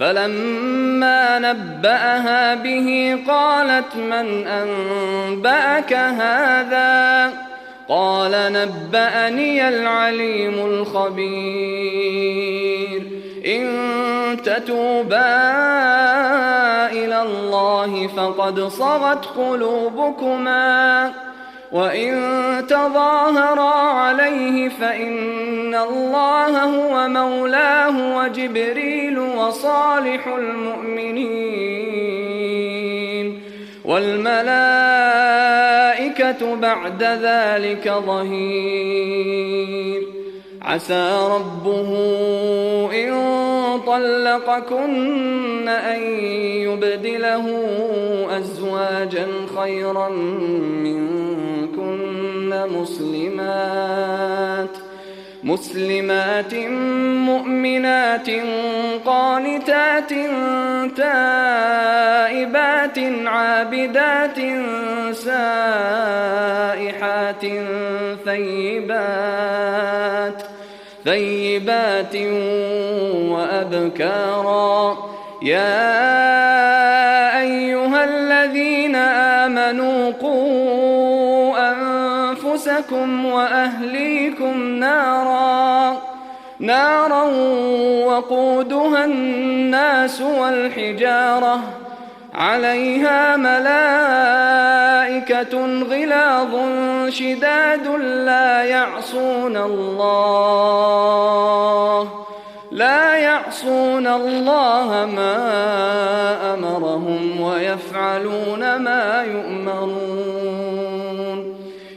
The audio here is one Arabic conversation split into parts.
فلما نبأها به قالت من أنبأك هذا؟ قال نبأني العليم الخبير. إن تتوبا إلى الله فقد صغت قلوبكما. وإن تظاهرا عليه فإن الله هو مولاه وجبريل وصالح المؤمنين والملائكة بعد ذلك ظهير عسى ربه إن طلقكن أن يبدله أزواجا خيرا منكن مسلمات. مسلمات مؤمنات قانتات تائبات عابدات سائحات ثيبات ثيبات وأبكارا. يا أيها الذين آمنوا قوا أنفسكم وأهليكم نارا نارا وقودها الناس والحجارة. عليها ملائكة غلاظ شداد لا يعصون الله لا يعصون الله ما أمرهم ويفعلون ما يؤمرون.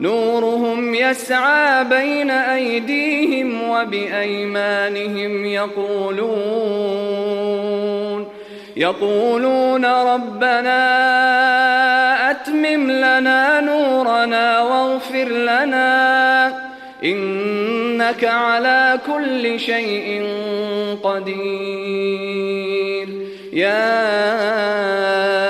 نورهم يسعى بين أيديهم وبأيمانهم يقولون يقولون ربنا أتمم لنا نورنا واغفر لنا إنك على كل شيء قدير. يا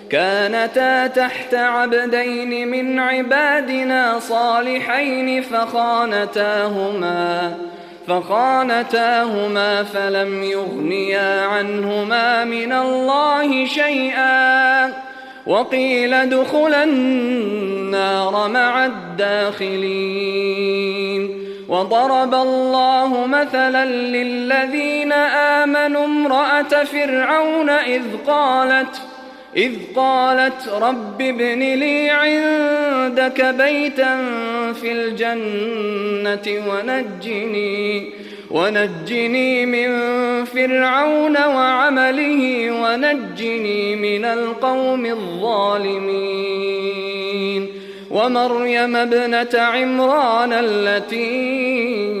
كانتا تحت عبدين من عبادنا صالحين فخانتاهما فخانتاهما فلم يغنيا عنهما من الله شيئا. وقيل ادخلا النار مع الداخلين. وضرب الله مثلا للذين آمنوا امرأة فرعون إذ قالت إذ قالت رب ابن لي عندك بيتا في الجنة ونجني ونجني من فرعون وعمله ونجني من القوم الظالمين. ومريم ابنة عمران التي